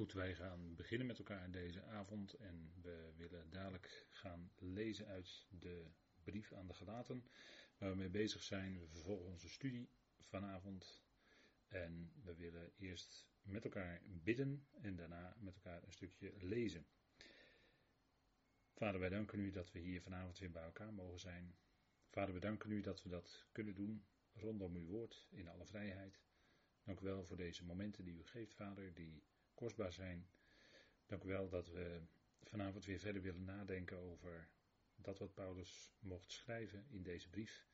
Goed, wij gaan beginnen met elkaar deze avond en we willen dadelijk gaan lezen uit de brief aan de gelaten waar we mee bezig zijn. We vervolgen onze studie vanavond en we willen eerst met elkaar bidden en daarna met elkaar een stukje lezen. Vader, wij danken u dat we hier vanavond weer bij elkaar mogen zijn. Vader, we danken u dat we dat kunnen doen rondom uw woord in alle vrijheid. Dank u wel voor deze momenten die u geeft, Vader, die kostbaar zijn. Dank u wel dat we vanavond weer verder willen nadenken over dat wat Paulus mocht schrijven in deze brief.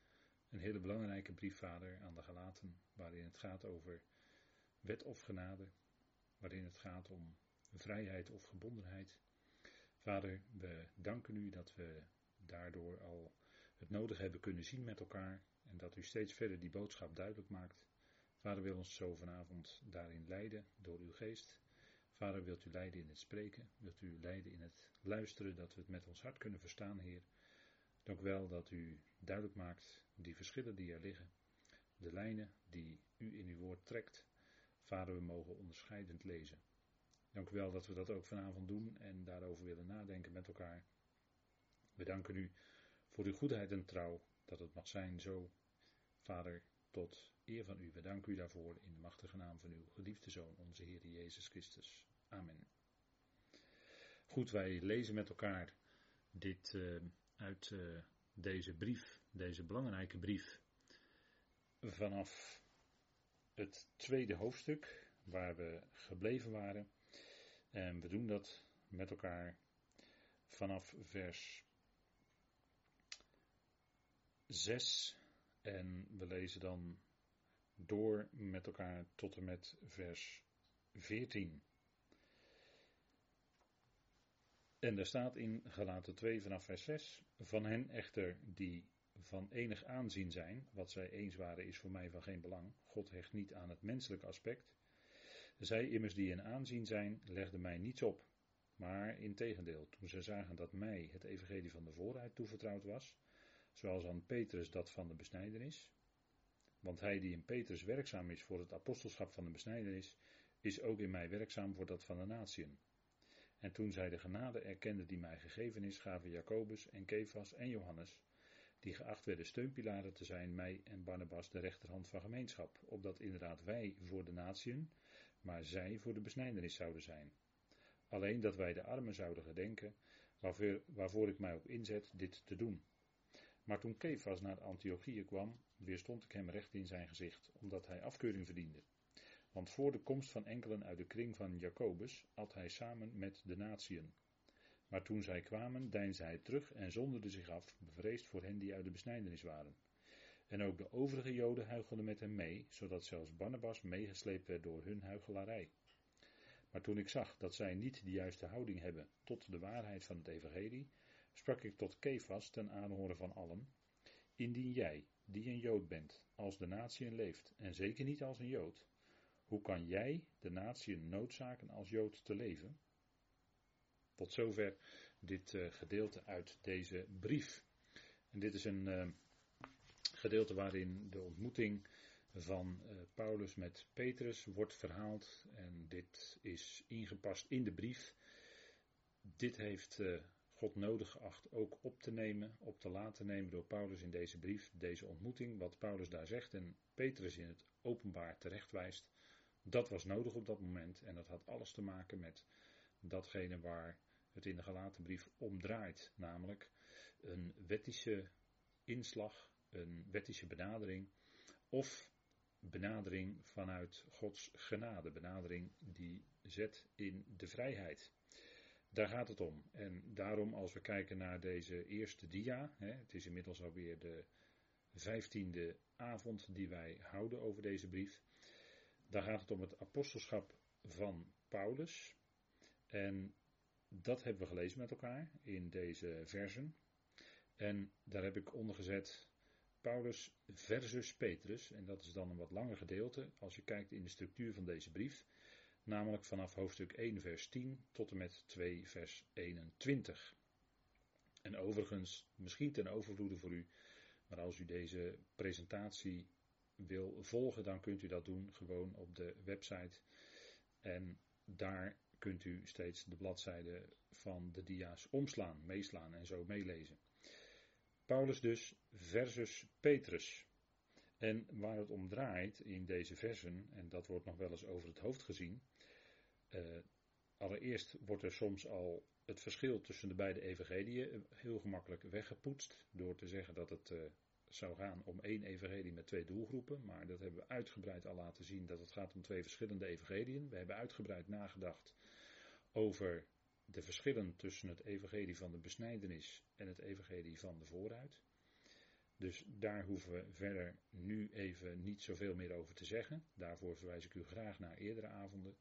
Een hele belangrijke brief, Vader, aan de Galaten, waarin het gaat over wet of genade, waarin het gaat om vrijheid of gebondenheid. Vader, we danken u dat we daardoor al het nodig hebben kunnen zien met elkaar en dat u steeds verder die boodschap duidelijk maakt. Vader wil ons zo vanavond daarin leiden door uw geest. Vader, wilt u leiden in het spreken, wilt u leiden in het luisteren, dat we het met ons hart kunnen verstaan, Heer. Dank wel dat u duidelijk maakt die verschillen die er liggen, de lijnen die u in uw woord trekt. Vader, we mogen onderscheidend lezen. Dank u wel dat we dat ook vanavond doen en daarover willen nadenken met elkaar. We danken u voor uw goedheid en trouw, dat het mag zijn zo. Vader, tot eer van u. We danken u daarvoor in de machtige naam van uw geliefde Zoon, onze Heer Jezus Christus. Amen. Goed, wij lezen met elkaar dit uh, uit uh, deze brief, deze belangrijke brief, vanaf het tweede hoofdstuk waar we gebleven waren. En we doen dat met elkaar vanaf vers 6 en we lezen dan door met elkaar tot en met vers 14. En daar staat in Galaten 2 vanaf vers 6: Van hen echter die van enig aanzien zijn, wat zij eens waren is voor mij van geen belang. God hecht niet aan het menselijke aspect. Zij immers die in aanzien zijn, legden mij niets op. Maar in tegendeel, toen zij zagen dat mij het evangelie van de vooruit toevertrouwd was, zoals aan Petrus dat van de besnijdenis. Want hij die in Petrus werkzaam is voor het apostelschap van de besnijdenis, is ook in mij werkzaam voor dat van de natieën. En toen zij de genade erkenden die mij gegeven is, gaven Jacobus en Kefas en Johannes, die geacht werden steunpilaren te zijn, mij en Barnabas de rechterhand van gemeenschap, opdat inderdaad wij voor de natieën, maar zij voor de besnijdenis zouden zijn. Alleen dat wij de armen zouden gedenken, waarvoor, waarvoor ik mij ook inzet dit te doen. Maar toen Kefas naar Antiochië kwam, weerstond ik hem recht in zijn gezicht, omdat hij afkeuring verdiende. Want voor de komst van enkelen uit de kring van Jacobus at hij samen met de natieën. Maar toen zij kwamen, deinsde hij terug en zonderde zich af, bevreesd voor hen die uit de besnijdenis waren. En ook de overige Joden huichelden met hem mee, zodat zelfs Barnabas meegesleept werd door hun huichelarij. Maar toen ik zag dat zij niet de juiste houding hebben tot de waarheid van het evangelie, sprak ik tot Kefas ten aanhoren van allen, indien jij, die een Jood bent, als de natie leeft, en zeker niet als een Jood, hoe kan jij de natie noodzaken als Jood te leven? Tot zover dit uh, gedeelte uit deze brief. En dit is een uh, gedeelte waarin de ontmoeting van uh, Paulus met Petrus wordt verhaald. En dit is ingepast in de brief. Dit heeft God nodig geacht ook op te nemen, op te laten nemen door Paulus in deze brief, deze ontmoeting, wat Paulus daar zegt en Petrus in het openbaar terechtwijst. Dat was nodig op dat moment en dat had alles te maken met datgene waar het in de gelaten brief om draait, namelijk een wettische inslag, een wettische benadering of benadering vanuit Gods genade, benadering die zet in de vrijheid. Daar gaat het om. En daarom, als we kijken naar deze eerste dia, hè, het is inmiddels alweer de vijftiende avond die wij houden over deze brief. Daar gaat het om het apostelschap van Paulus. En dat hebben we gelezen met elkaar in deze versen. En daar heb ik ondergezet Paulus versus Petrus. En dat is dan een wat langer gedeelte als je kijkt in de structuur van deze brief. Namelijk vanaf hoofdstuk 1 vers 10 tot en met 2 vers 21. En overigens, misschien ten overvloede voor u, maar als u deze presentatie wil volgen, dan kunt u dat doen gewoon op de website. En daar kunt u steeds de bladzijde van de dia's omslaan, meeslaan en zo meelezen. Paulus dus versus Petrus. En waar het om draait in deze versen, en dat wordt nog wel eens over het hoofd gezien. Uh, allereerst wordt er soms al het verschil tussen de beide evangeliën heel gemakkelijk weggepoetst. Door te zeggen dat het uh, zou gaan om één evangelie met twee doelgroepen. Maar dat hebben we uitgebreid al laten zien dat het gaat om twee verschillende evangeliën. We hebben uitgebreid nagedacht over de verschillen tussen het evangelie van de besnijdenis en het evangelie van de vooruit. Dus daar hoeven we verder nu even niet zoveel meer over te zeggen. Daarvoor verwijs ik u graag naar eerdere avonden.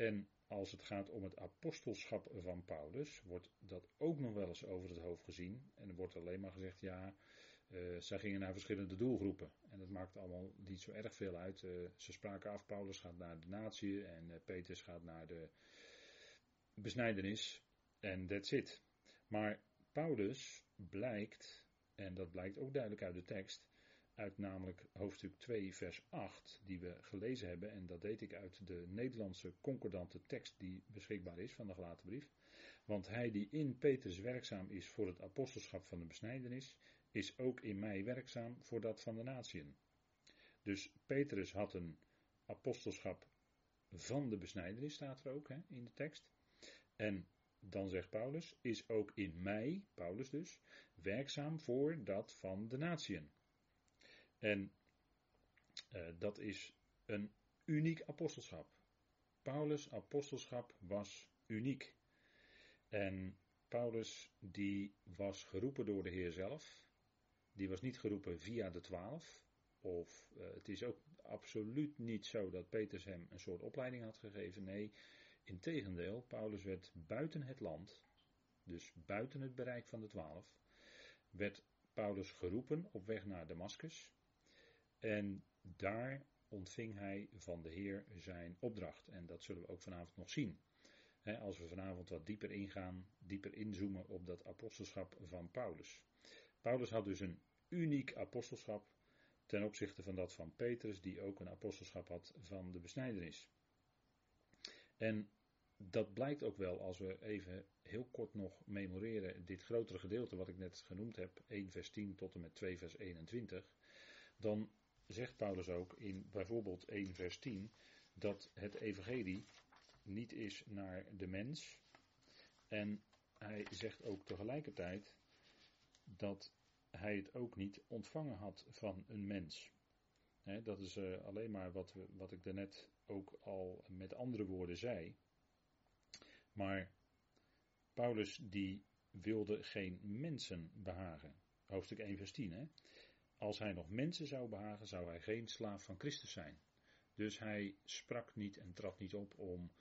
En als het gaat om het apostelschap van Paulus, wordt dat ook nog wel eens over het hoofd gezien. En er wordt alleen maar gezegd, ja, uh, zij gingen naar verschillende doelgroepen. En dat maakt allemaal niet zo erg veel uit. Uh, ze spraken af, Paulus gaat naar de natie en uh, Petrus gaat naar de besnijdenis. En that's it. Maar Paulus blijkt, en dat blijkt ook duidelijk uit de tekst, uit namelijk hoofdstuk 2, vers 8, die we gelezen hebben. En dat deed ik uit de Nederlandse concordante tekst die beschikbaar is van de gelaten brief. Want hij die in Petrus werkzaam is voor het apostelschap van de besnijdenis, is ook in mij werkzaam voor dat van de natieën. Dus Petrus had een apostelschap van de besnijdenis, staat er ook hè, in de tekst. En dan zegt Paulus, is ook in mij, Paulus dus, werkzaam voor dat van de natieën. En uh, dat is een uniek apostelschap. Paulus' apostelschap was uniek. En Paulus die was geroepen door de Heer zelf. Die was niet geroepen via de twaalf. Of uh, het is ook absoluut niet zo dat Petrus hem een soort opleiding had gegeven. Nee, integendeel, Paulus werd buiten het land, dus buiten het bereik van de twaalf, werd Paulus geroepen op weg naar Damascus. En daar ontving hij van de Heer zijn opdracht. En dat zullen we ook vanavond nog zien. als we vanavond wat dieper ingaan, dieper inzoomen op dat apostelschap van Paulus. Paulus had dus een uniek apostelschap ten opzichte van dat van Petrus, die ook een apostelschap had van de besnijdenis. En dat blijkt ook wel als we even heel kort nog memoreren dit grotere gedeelte wat ik net genoemd heb, 1 vers 10 tot en met 2 vers 21. Dan zegt Paulus ook in bijvoorbeeld 1 vers 10 dat het evangelie niet is naar de mens. En hij zegt ook tegelijkertijd dat hij het ook niet ontvangen had van een mens. dat is uh, alleen maar wat, we, wat ik daarnet ook al met andere woorden zei. Maar Paulus die wilde geen mensen behagen. Hoofdstuk 1 vers 10. Hè? Als hij nog mensen zou behagen, zou hij geen slaaf van Christus zijn. Dus hij sprak niet en trad niet op om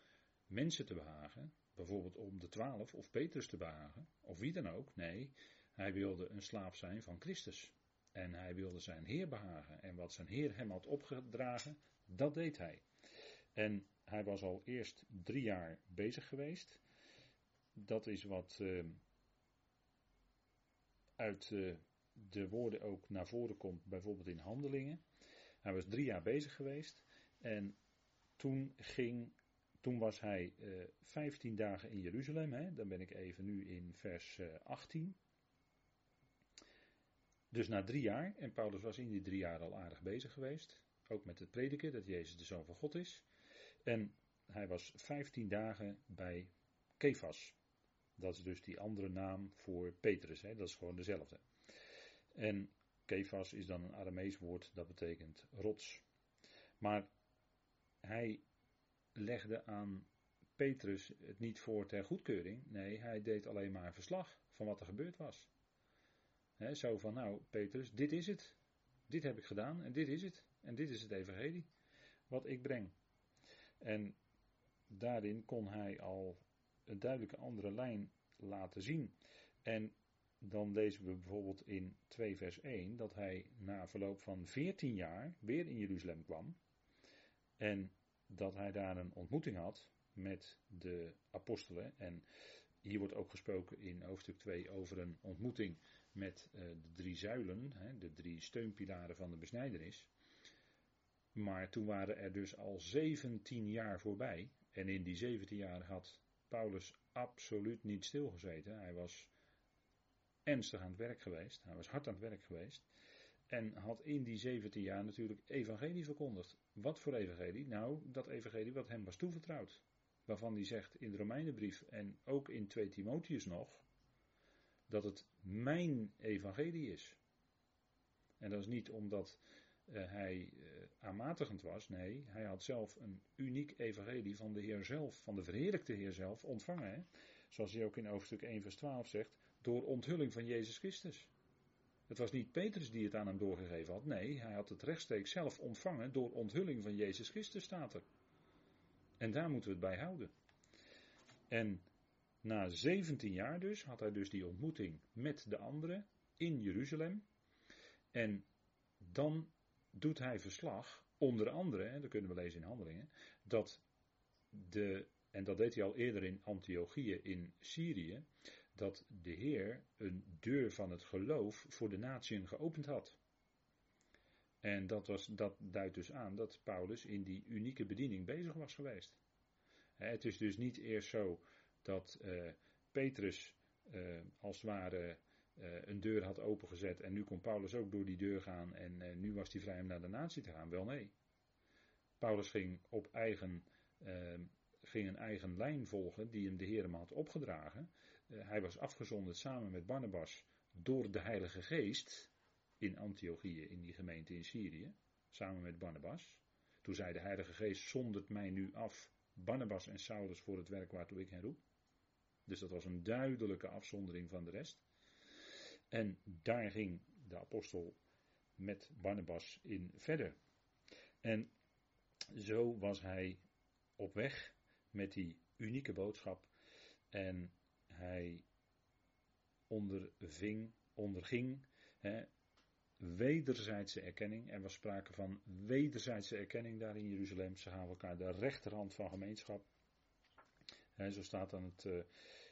mensen te behagen, bijvoorbeeld om de twaalf of Petrus te behagen, of wie dan ook. Nee, hij wilde een slaaf zijn van Christus. En hij wilde zijn Heer behagen. En wat zijn Heer hem had opgedragen, dat deed hij. En hij was al eerst drie jaar bezig geweest. Dat is wat uh, uit uh, de woorden ook naar voren komt, bijvoorbeeld in handelingen. Hij was drie jaar bezig geweest en toen ging, toen was hij uh, eh, 15 dagen in Jeruzalem. Hè? Dan ben ik even nu in vers 18. Dus na drie jaar, en Paulus was in die drie jaar al aardig bezig geweest, ook met het prediken dat Jezus de Zoon van God is. En hij was 15 dagen bij Kefas. Dat is dus die andere naam voor Petrus, hè? dat is gewoon dezelfde. En Kefas is dan een Aramees woord, dat betekent rots. Maar hij legde aan Petrus het niet voor ter goedkeuring. Nee, hij deed alleen maar een verslag van wat er gebeurd was. zo van, nou Petrus, dit is het. Dit heb ik gedaan en dit is het. En dit is het evangelie wat ik breng. En daarin kon hij al een duidelijke andere lijn laten zien. En dan lezen we bijvoorbeeld in 2 vers 1 dat hij na verloop van 14 jaar weer in Jeruzalem kwam. En dat hij daar een ontmoeting had met de apostelen. En hier wordt ook gesproken in hoofdstuk 2 over een ontmoeting met uh, de drie zuilen, de drie steunpilaren van de besnijdenis. Maar toen waren er dus al 17 jaar voorbij. En in die 17 jaar had Paulus absoluut niet stilgezeten. Hij was ernstig aan het werk geweest. Hij was hard aan het werk geweest. En had in die 17 jaar natuurlijk evangelie verkondigd. Wat voor evangelie? Nou, dat evangelie wat hem was toevertrouwd. Waarvan hij zegt in de Romeinenbrief en ook in 2 Timotheus nog. Dat het mijn evangelie is. En dat is niet omdat uh, hij uh, aanmatigend was. Nee, hij had zelf een uniek evangelie van de Heer zelf, van de verheerlijkte Heer zelf ontvangen. Zoals hij ook in hoofdstuk 1 vers 12 zegt, door onthulling van Jezus Christus. Het was niet Petrus die het aan hem doorgegeven had. Nee, hij had het rechtstreeks zelf ontvangen door onthulling van Jezus Christus, staat er. En daar moeten we het bij houden. En na 17 jaar dus had hij dus die ontmoeting met de anderen in Jeruzalem. En dan doet hij verslag, onder andere, en dat kunnen we lezen in handelingen, dat de, en dat deed hij al eerder in Antiochië in Syrië, dat de Heer een deur van het geloof voor de natieën geopend had. En dat, was, dat duidt dus aan dat Paulus in die unieke bediening bezig was geweest. Het is dus niet eerst zo dat uh, Petrus uh, als het ware uh, een deur had opengezet en nu kon Paulus ook door die deur gaan en nu was hij vrij om naar de natie te gaan. Wel nee. Paulus ging op eigen ging een eigen lijn volgen die hem de Heer hem had opgedragen. Uh, hij was afgezonderd samen met Barnabas door de Heilige Geest in Antiochië, in die gemeente in Syrië, samen met Barnabas. Toen zei de Heilige Geest, zondert mij nu af, Barnabas en Saulus voor het werk waartoe ik hen roep. Dus dat was een duidelijke afzondering van de rest. En daar ging de apostel met Barnabas in verder. En zo was hij op weg met die unieke boodschap. En hij onderving, onderging hè, wederzijdse erkenning. Er was sprake van wederzijdse erkenning daar in Jeruzalem. Ze halen elkaar de rechterhand van gemeenschap. zo staat dan het, uh,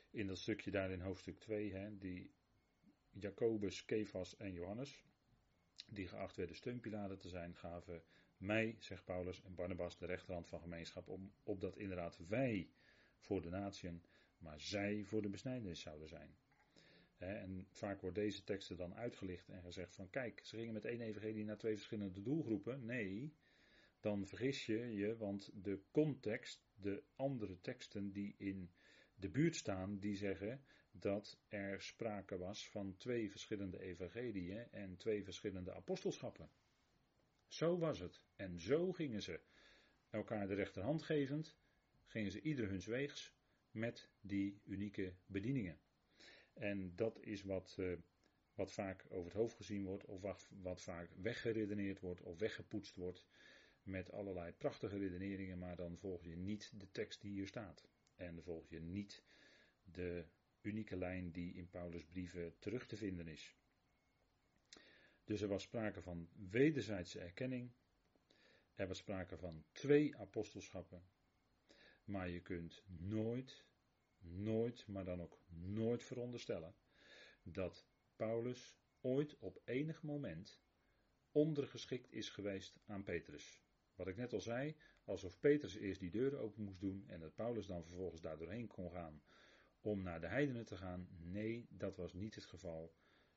in dat stukje daar in hoofdstuk 2, hè, die Jacobus, Kefas en Johannes, die geacht werden steunpilaren te zijn, gaven mij, zegt Paulus, en Barnabas de rechterhand van gemeenschap, om, opdat inderdaad wij voor de natieën, maar zij voor de besnijdenis zouden zijn. en vaak wordt deze teksten dan uitgelicht en gezegd van kijk, ze gingen met één evangelie naar twee verschillende doelgroepen. Nee, dan vergis je je, want de context, de andere teksten die in de buurt staan, die zeggen dat er sprake was van twee verschillende evangeliën en twee verschillende apostelschappen. Zo was het. En zo gingen ze elkaar de rechterhand gevend, gingen ze ieder huns weegs met die unieke bedieningen. En dat is wat, uh, wat vaak over het hoofd gezien wordt, of wat, wat vaak weggeredeneerd wordt of weggepoetst wordt met allerlei prachtige redeneringen, maar dan volg je niet de tekst die hier staat. En volg je niet de unieke lijn die in Paulus' brieven terug te vinden is. Dus er was sprake van wederzijdse erkenning. Er was sprake van twee apostelschappen. Maar je kunt nooit, nooit, maar dan ook nooit veronderstellen dat Paulus ooit op enig moment ondergeschikt is geweest aan Petrus. Wat ik net al zei, alsof Petrus eerst die deuren open moest doen en dat Paulus dan vervolgens daar doorheen kon gaan om naar de heidenen te gaan. Nee, dat was niet het geval.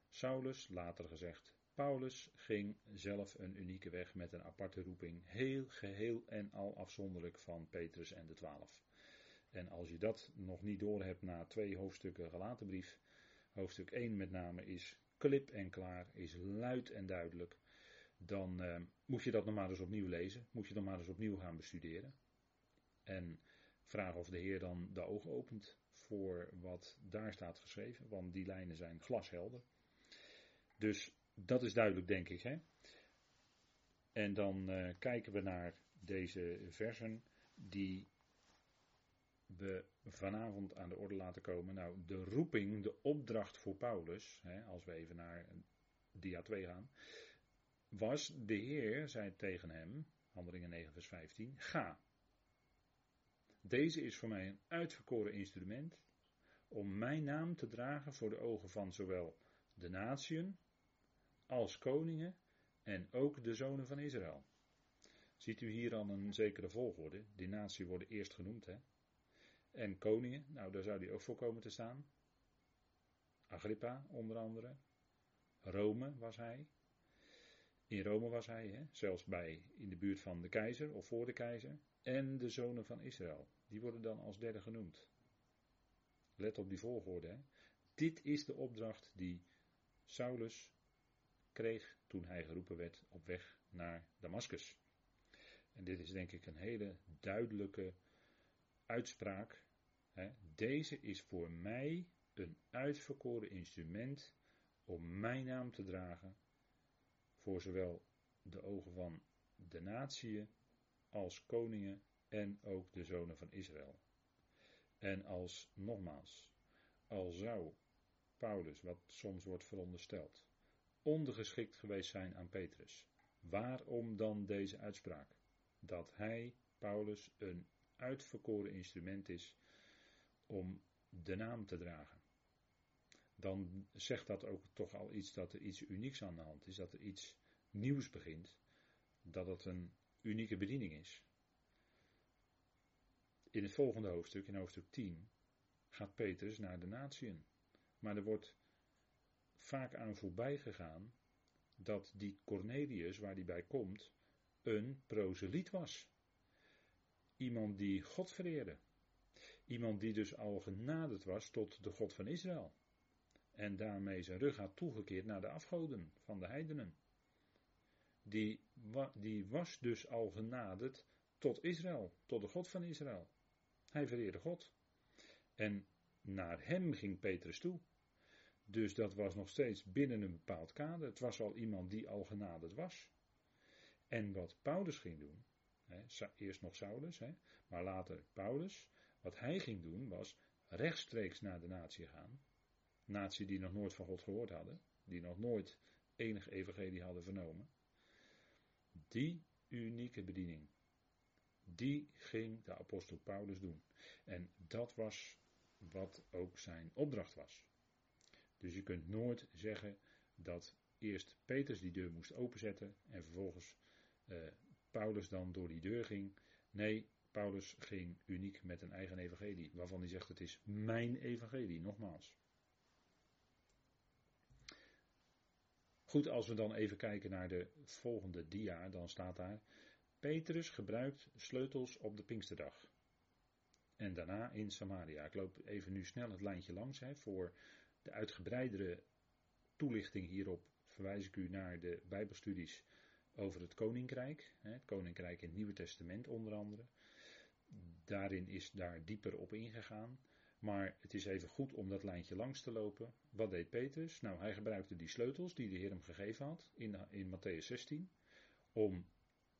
Saulus, later gezegd, Paulus ging zelf een unieke weg met een aparte roeping, heel geheel en al afzonderlijk van Petrus en de twaalf. En als je dat nog niet doorhebt na twee hoofdstukken gelaten brief, hoofdstuk 1 met name is klip en klaar, is luid en duidelijk, dan uh, moet je dat nog maar eens opnieuw lezen, moet je nog maar eens opnieuw gaan bestuderen. En vragen of de Heer dan de ogen opent voor wat daar staat geschreven, want die lijnen zijn glashelder. Dus dat is duidelijk, denk ik. Hè? En dan uh, kijken we naar deze versen die we vanavond aan de orde laten komen. Nou, de roeping, de opdracht voor Paulus, hè, als we even naar dia 2 gaan, was de Heer, zei tegen hem, handelingen 9 vers 15, ga. Deze is voor mij een uitverkoren instrument om mijn naam te dragen voor de ogen van zowel de natieën als koningen en ook de zonen van Israël. Ziet u hier al een zekere volgorde? Die natie worden eerst genoemd, hè? En koningen, nou daar zou die ook voor komen te staan. Agrippa onder andere. Rome was hij. In Rome was hij, hè? zelfs bij in de buurt van de keizer of voor de keizer. En de zonen van Israël. Die worden dan als derde genoemd. Let op die volgorde. Hè? Dit is de opdracht die Saulus kreeg toen hij geroepen werd op weg naar Damascus. En dit is denk ik een hele duidelijke uitspraak. Deze is voor mij een uitverkoren instrument om mijn naam te dragen voor zowel de ogen van de natieën als koningen en ook de zonen van Israël. En als, nogmaals, al zou Paulus, wat soms wordt verondersteld, ondergeschikt geweest zijn aan Petrus, waarom dan deze uitspraak? Dat hij, Paulus, een uitverkoren instrument is om de naam te dragen. Dan zegt dat ook toch al iets dat er iets unieks aan de hand is, dat er iets nieuws begint, dat het een unieke bediening is. In het volgende hoofdstuk, in hoofdstuk 10, gaat Petrus naar de natieën. Maar er wordt vaak aan voorbij gegaan dat die Cornelius, waar die bij komt, een proseliet was. Iemand die God vereerde. Iemand die dus al genaderd was tot de God van Israël. En daarmee zijn rug had toegekeerd naar de afgoden van de heidenen. Die, die was dus al genaderd tot Israël, tot de God van Israël. Hij vereerde God. En naar hem ging Petrus toe. Dus dat was nog steeds binnen een bepaald kader. Het was al iemand die al genaderd was. En wat Paulus ging doen, hè, eerst nog Saulus, hè, maar later Paulus, wat hij ging doen was rechtstreeks naar de natie gaan. Natie die nog nooit van God gehoord hadden, die nog nooit enig evangelie hadden vernomen. Die unieke bediening, die ging de apostel Paulus doen. En dat was wat ook zijn opdracht was. Dus je kunt nooit zeggen dat eerst Petrus die deur moest openzetten en vervolgens uh, Paulus dan door die deur ging. Nee, Paulus ging uniek met een eigen evangelie, waarvan hij zegt het is mijn evangelie, nogmaals. Goed, als we dan even kijken naar de volgende dia, dan staat daar, Petrus gebruikt sleutels op de Pinksterdag. En daarna in Samaria. Ik loop even nu snel het lijntje langs. Hè. Voor de uitgebreidere toelichting hierop verwijs ik u naar de Bijbelstudies over het Koninkrijk. Het Koninkrijk in het Nieuwe Testament onder andere. Daarin is daar dieper op ingegaan. Maar het is even goed om dat lijntje langs te lopen. Wat deed Petrus? Nou, hij gebruikte die sleutels die de Heer hem gegeven had in, in Matthäus 16. Om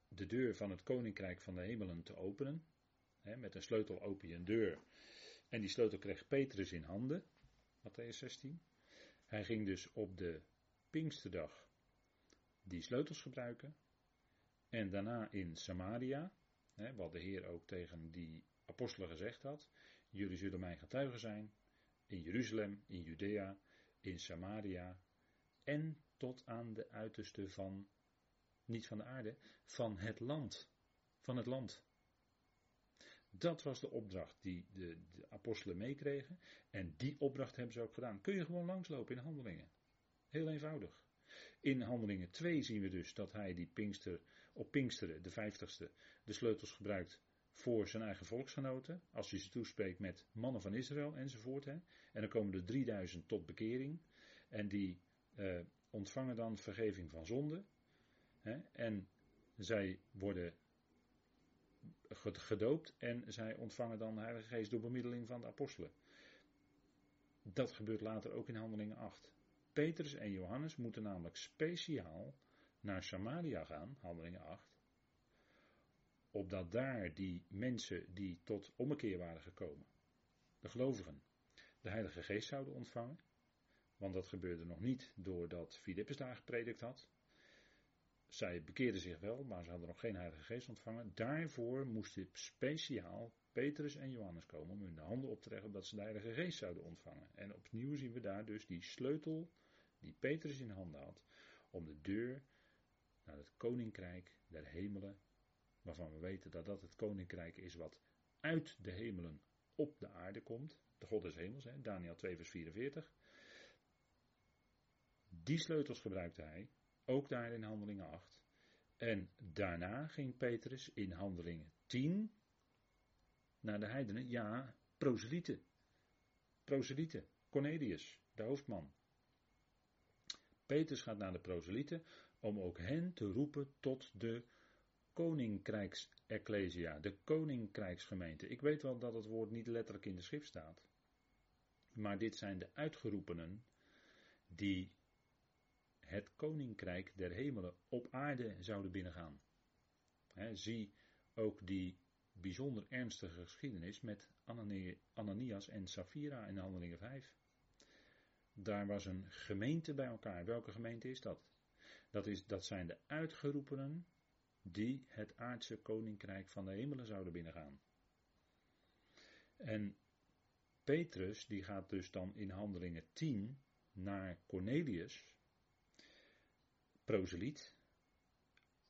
de deur van het Koninkrijk van de Hemelen te openen. met een sleutel open je een deur. En die sleutel kreeg Petrus in handen. Matthäus 16. Hij ging dus op de Pinksterdag die sleutels gebruiken. En daarna in Samaria, hè, wat de Heer ook tegen die apostelen gezegd had. Jullie zullen mijn getuigen zijn in Jeruzalem, in Judea, in Samaria en tot aan de uiterste van, niet van de aarde, van het land. Van het land. Dat was de opdracht die de, apostelen meekregen. En die opdracht hebben ze ook gedaan. Kun je gewoon langslopen in handelingen. Heel eenvoudig. In handelingen 2 zien we dus dat hij die Pinkster, op Pinksteren, de vijftigste, de sleutels gebruikt voor zijn eigen volksgenoten. Als hij ze toespreekt met mannen van Israël enzovoort. Hè. En dan komen er 3000 tot bekering. En die eh, ontvangen dan vergeving van zonde. Hè. En zij worden gedoopt en zij ontvangen dan de Heilige Geest door bemiddeling van de apostelen. Dat gebeurt later ook in Handelingen 8. Petrus en Johannes moeten namelijk speciaal naar Samaria gaan, Handelingen 8, opdat daar die mensen die tot ommekeer waren gekomen, de gelovigen, de Heilige Geest zouden ontvangen. Want dat gebeurde nog niet doordat Filippus daar gepredikt had. Zij bekeerden zich wel, maar ze hadden nog geen Heilige Geest ontvangen. Daarvoor moesten speciaal Petrus en Johannes komen om hun de handen op te leggen dat ze de Heilige Geest zouden ontvangen. En opnieuw zien we daar dus die sleutel die Petrus in handen had om de deur naar het koninkrijk der hemelen waarvan we weten dat dat het koninkrijk is wat uit de hemelen op de aarde komt. De God des hemels, hè, Daniel 2 vers 44. Die sleutels gebruikte hij, ook daar in Handelingen 8. En daarna ging Petrus in Handelingen 10 naar de heidenen, ja, proselieten. Proselieten, Cornelius, de hoofdman. Petrus gaat naar de proselieten om ook hen te roepen tot de koninkrijksecclesia, de koninkrijksgemeente. Ik weet wel dat het woord niet letterlijk in de schrift staat. Maar dit zijn de uitgeroepenen die het koninkrijk der hemelen op aarde zouden binnengaan. zie ook die bijzonder ernstige geschiedenis met Ananias en Safira in Handelingen 5. Daar was een gemeente bij elkaar. Welke gemeente is dat? Dat, is, dat zijn de uitgeroepenen die het aardse koninkrijk van de hemelen zouden binnengaan. En Petrus die gaat dus dan in Handelingen 10 naar Cornelius, proseliet,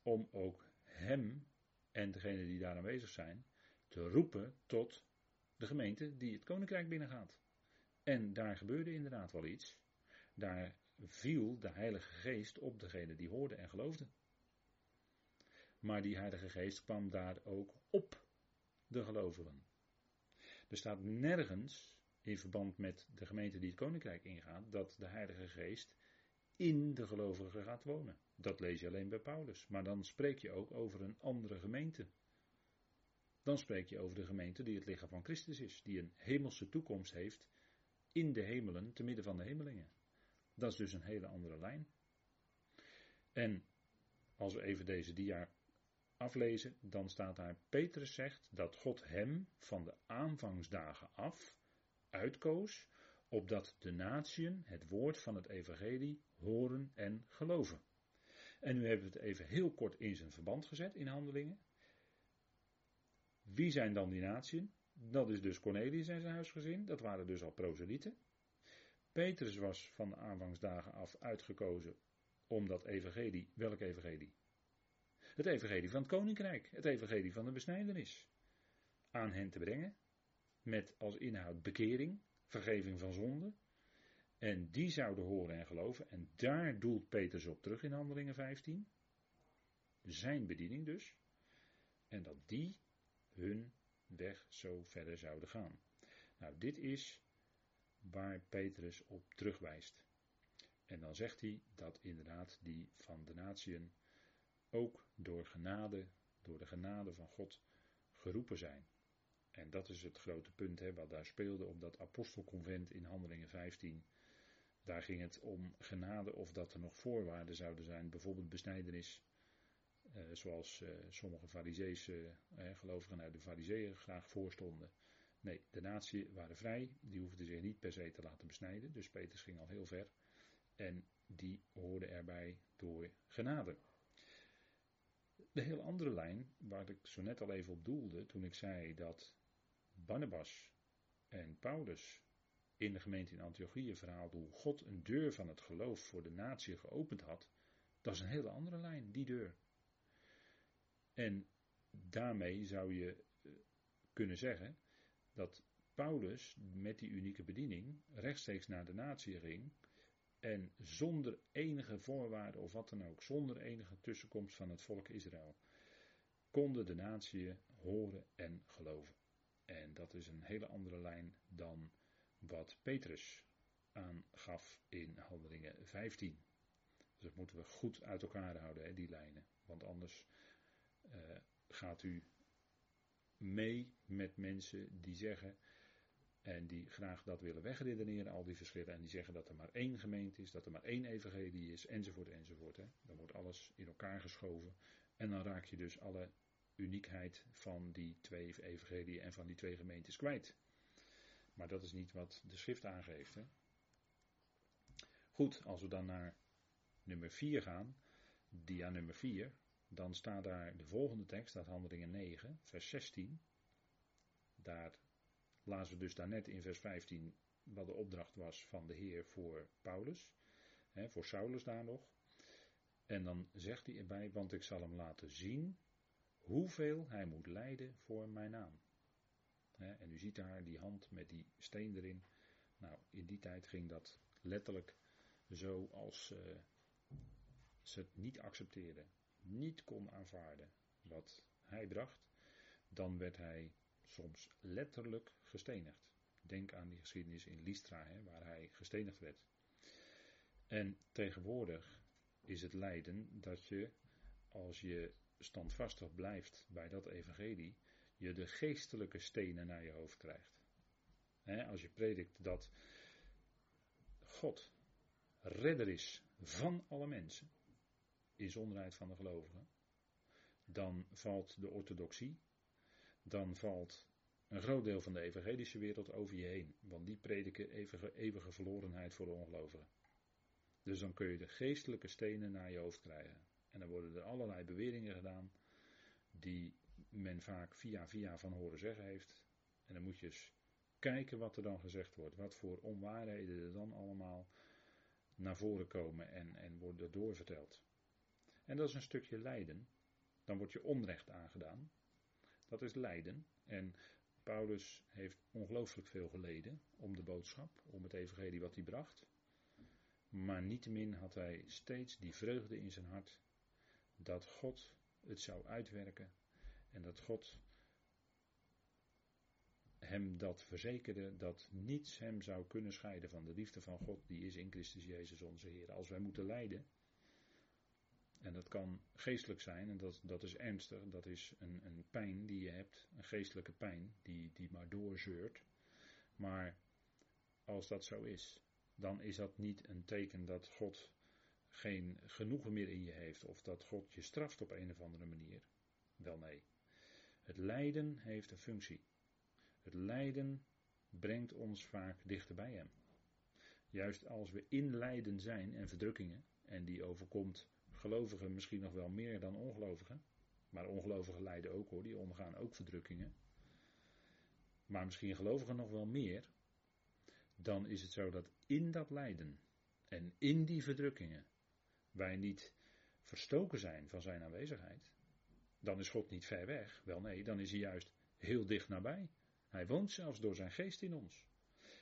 om ook hem en degenen die daar aanwezig zijn te roepen tot de gemeente die het koninkrijk binnengaat. En daar gebeurde inderdaad wel iets. Daar viel de Heilige Geest op degene die hoorden en geloofden. Maar die Heilige Geest kwam daar ook op de gelovigen. Er staat nergens in verband met de gemeente die het koninkrijk ingaat dat de Heilige Geest in de gelovigen gaat wonen. Dat lees je alleen bij Paulus. Maar dan spreek je ook over een andere gemeente. Dan spreek je over de gemeente die het lichaam van Christus is, die een hemelse toekomst heeft in de hemelen, te midden van de hemelingen. Dat is dus een hele andere lijn. En als we even deze dia aflezen, dan staat daar: Petrus zegt dat God hem van de aanvangsdagen af uitkoos, opdat de natieën het woord van het evangelie horen en geloven. En nu hebben we het even heel kort in zijn verband gezet in handelingen. Wie zijn dan die natieën? Dat is dus Cornelius en zijn huisgezin, dat waren dus al proselieten. Petrus was van de aanvangsdagen af uitgekozen om dat evangelie, welk evangelie? Het evangelie van het koninkrijk, het evangelie van de besnijdenis, aan hen te brengen, met als inhoud bekering, vergeving van zonde. En die zouden horen en geloven, en daar doelt Petrus op terug in Handelingen 15. Zijn bediening dus. En dat die hun weg zo verder zouden gaan. Nou, dit is waar Petrus op terugwijst. En dan zegt hij dat inderdaad die van de natieën ook door genade, door de genade van God geroepen zijn. En dat is het grote punt hè, wat daar speelde op dat apostelconvent in Handelingen 15. Daar ging het om genade of dat er nog voorwaarden zouden zijn, bijvoorbeeld besnijdenis. Eh, zoals eh, sommige fariseese eh, gelovigen uit de fariseeën graag voorstonden. Nee, de natie waren vrij, die hoefden zich niet per se te laten besnijden. Dus Petrus ging al heel ver. En die hoorden erbij door genade. De heel andere lijn, waar ik zo net al even op doelde, toen ik zei dat Barnabas en Paulus in de gemeente in Antiochië verhaalden hoe God een deur van het geloof voor de natie geopend had, dat is een hele andere lijn, die deur. En daarmee zou je eh, kunnen zeggen dat Paulus met die unieke bediening rechtstreeks naar de natie ging en zonder enige voorwaarde of wat dan ook, zonder enige tussenkomst van het volk Israël, konden de natie horen en geloven. En dat is een hele andere lijn dan wat Petrus aangaf in Handelingen 15. Dus dat moeten we goed uit elkaar houden, hè, die lijnen. Want anders uh, gaat u mee met mensen die zeggen en die graag dat willen wegredeneren, al die verschillen. En die zeggen dat er maar één gemeente is, dat er maar één evangelie is, enzovoort, enzovoort. Hè. Dan wordt alles in elkaar geschoven. En dan raak je dus alle uniekheid van die twee evangelieën en van die twee gemeentes kwijt. Maar dat is niet wat de schrift aangeeft. Hè. Goed, als we dan naar nummer 4 gaan, dia nummer 4, dan staat daar de volgende tekst, dat Handelingen 9, vers 16. Daar lazen we dus daarnet in vers 15 wat de opdracht was van de Heer voor Paulus, hè, voor Saulus daar nog. En dan zegt hij erbij, want ik zal hem laten zien hoeveel hij moet lijden voor mijn naam. En u ziet daar die hand met die steen erin. Nou, in die tijd ging dat letterlijk zo als uh, ze het niet accepteerden, niet kon aanvaarden wat hij bracht, dan werd hij soms letterlijk gestenigd. Denk aan die geschiedenis in Lystra, hè, waar hij gestenigd werd. En tegenwoordig is het lijden dat je, als je standvastig blijft bij dat evangelie, je de geestelijke stenen naar je hoofd krijgt. als je predikt dat God redder is van alle mensen, inzonderheid van de gelovigen, dan valt de orthodoxie, dan valt een groot deel van de evangelische wereld over je heen. Want die prediken eeuwige, eeuwige verlorenheid voor de ongelovigen. Dus dan kun je de geestelijke stenen naar je hoofd krijgen. En dan worden er allerlei beweringen gedaan die men vaak via via van horen zeggen heeft. En dan moet je eens kijken wat er dan gezegd wordt. Wat voor onwaarheden er dan allemaal naar voren komen en, en worden doorverteld. En dat is een stukje lijden. Dan wordt je onrecht aangedaan. Dat is lijden. En Paulus heeft ongelooflijk veel geleden om de boodschap, om het evangelie wat hij bracht. Maar niettemin had hij steeds die vreugde in zijn hart dat God het zou uitwerken en dat God hem dat verzekerde dat niets hem zou kunnen scheiden van de liefde van God die is in Christus Jezus onze Heer. Als wij moeten lijden, en dat kan geestelijk zijn, en dat, dat is ernstig, dat is een, een pijn die je hebt, een geestelijke pijn, die, die maar doorzeurt. Maar als dat zo is, dan is dat niet een teken dat God geen genoegen meer in je heeft, of dat God je straft op een of andere manier. Wel nee. Het lijden heeft een functie. Het lijden brengt ons vaak dichter bij Hem. Juist als we in lijden zijn en verdrukkingen, en die overkomt Gelovigen misschien nog wel meer dan ongelovigen. Maar ongelovigen lijden ook hoor, die ondergaan ook verdrukkingen. Maar misschien gelovigen nog wel meer. Dan is het zo dat in dat lijden en in die verdrukkingen wij niet verstoken zijn van zijn aanwezigheid. Dan is God niet ver weg. Wel nee, dan is hij juist heel dicht nabij. Hij woont zelfs door zijn geest in ons.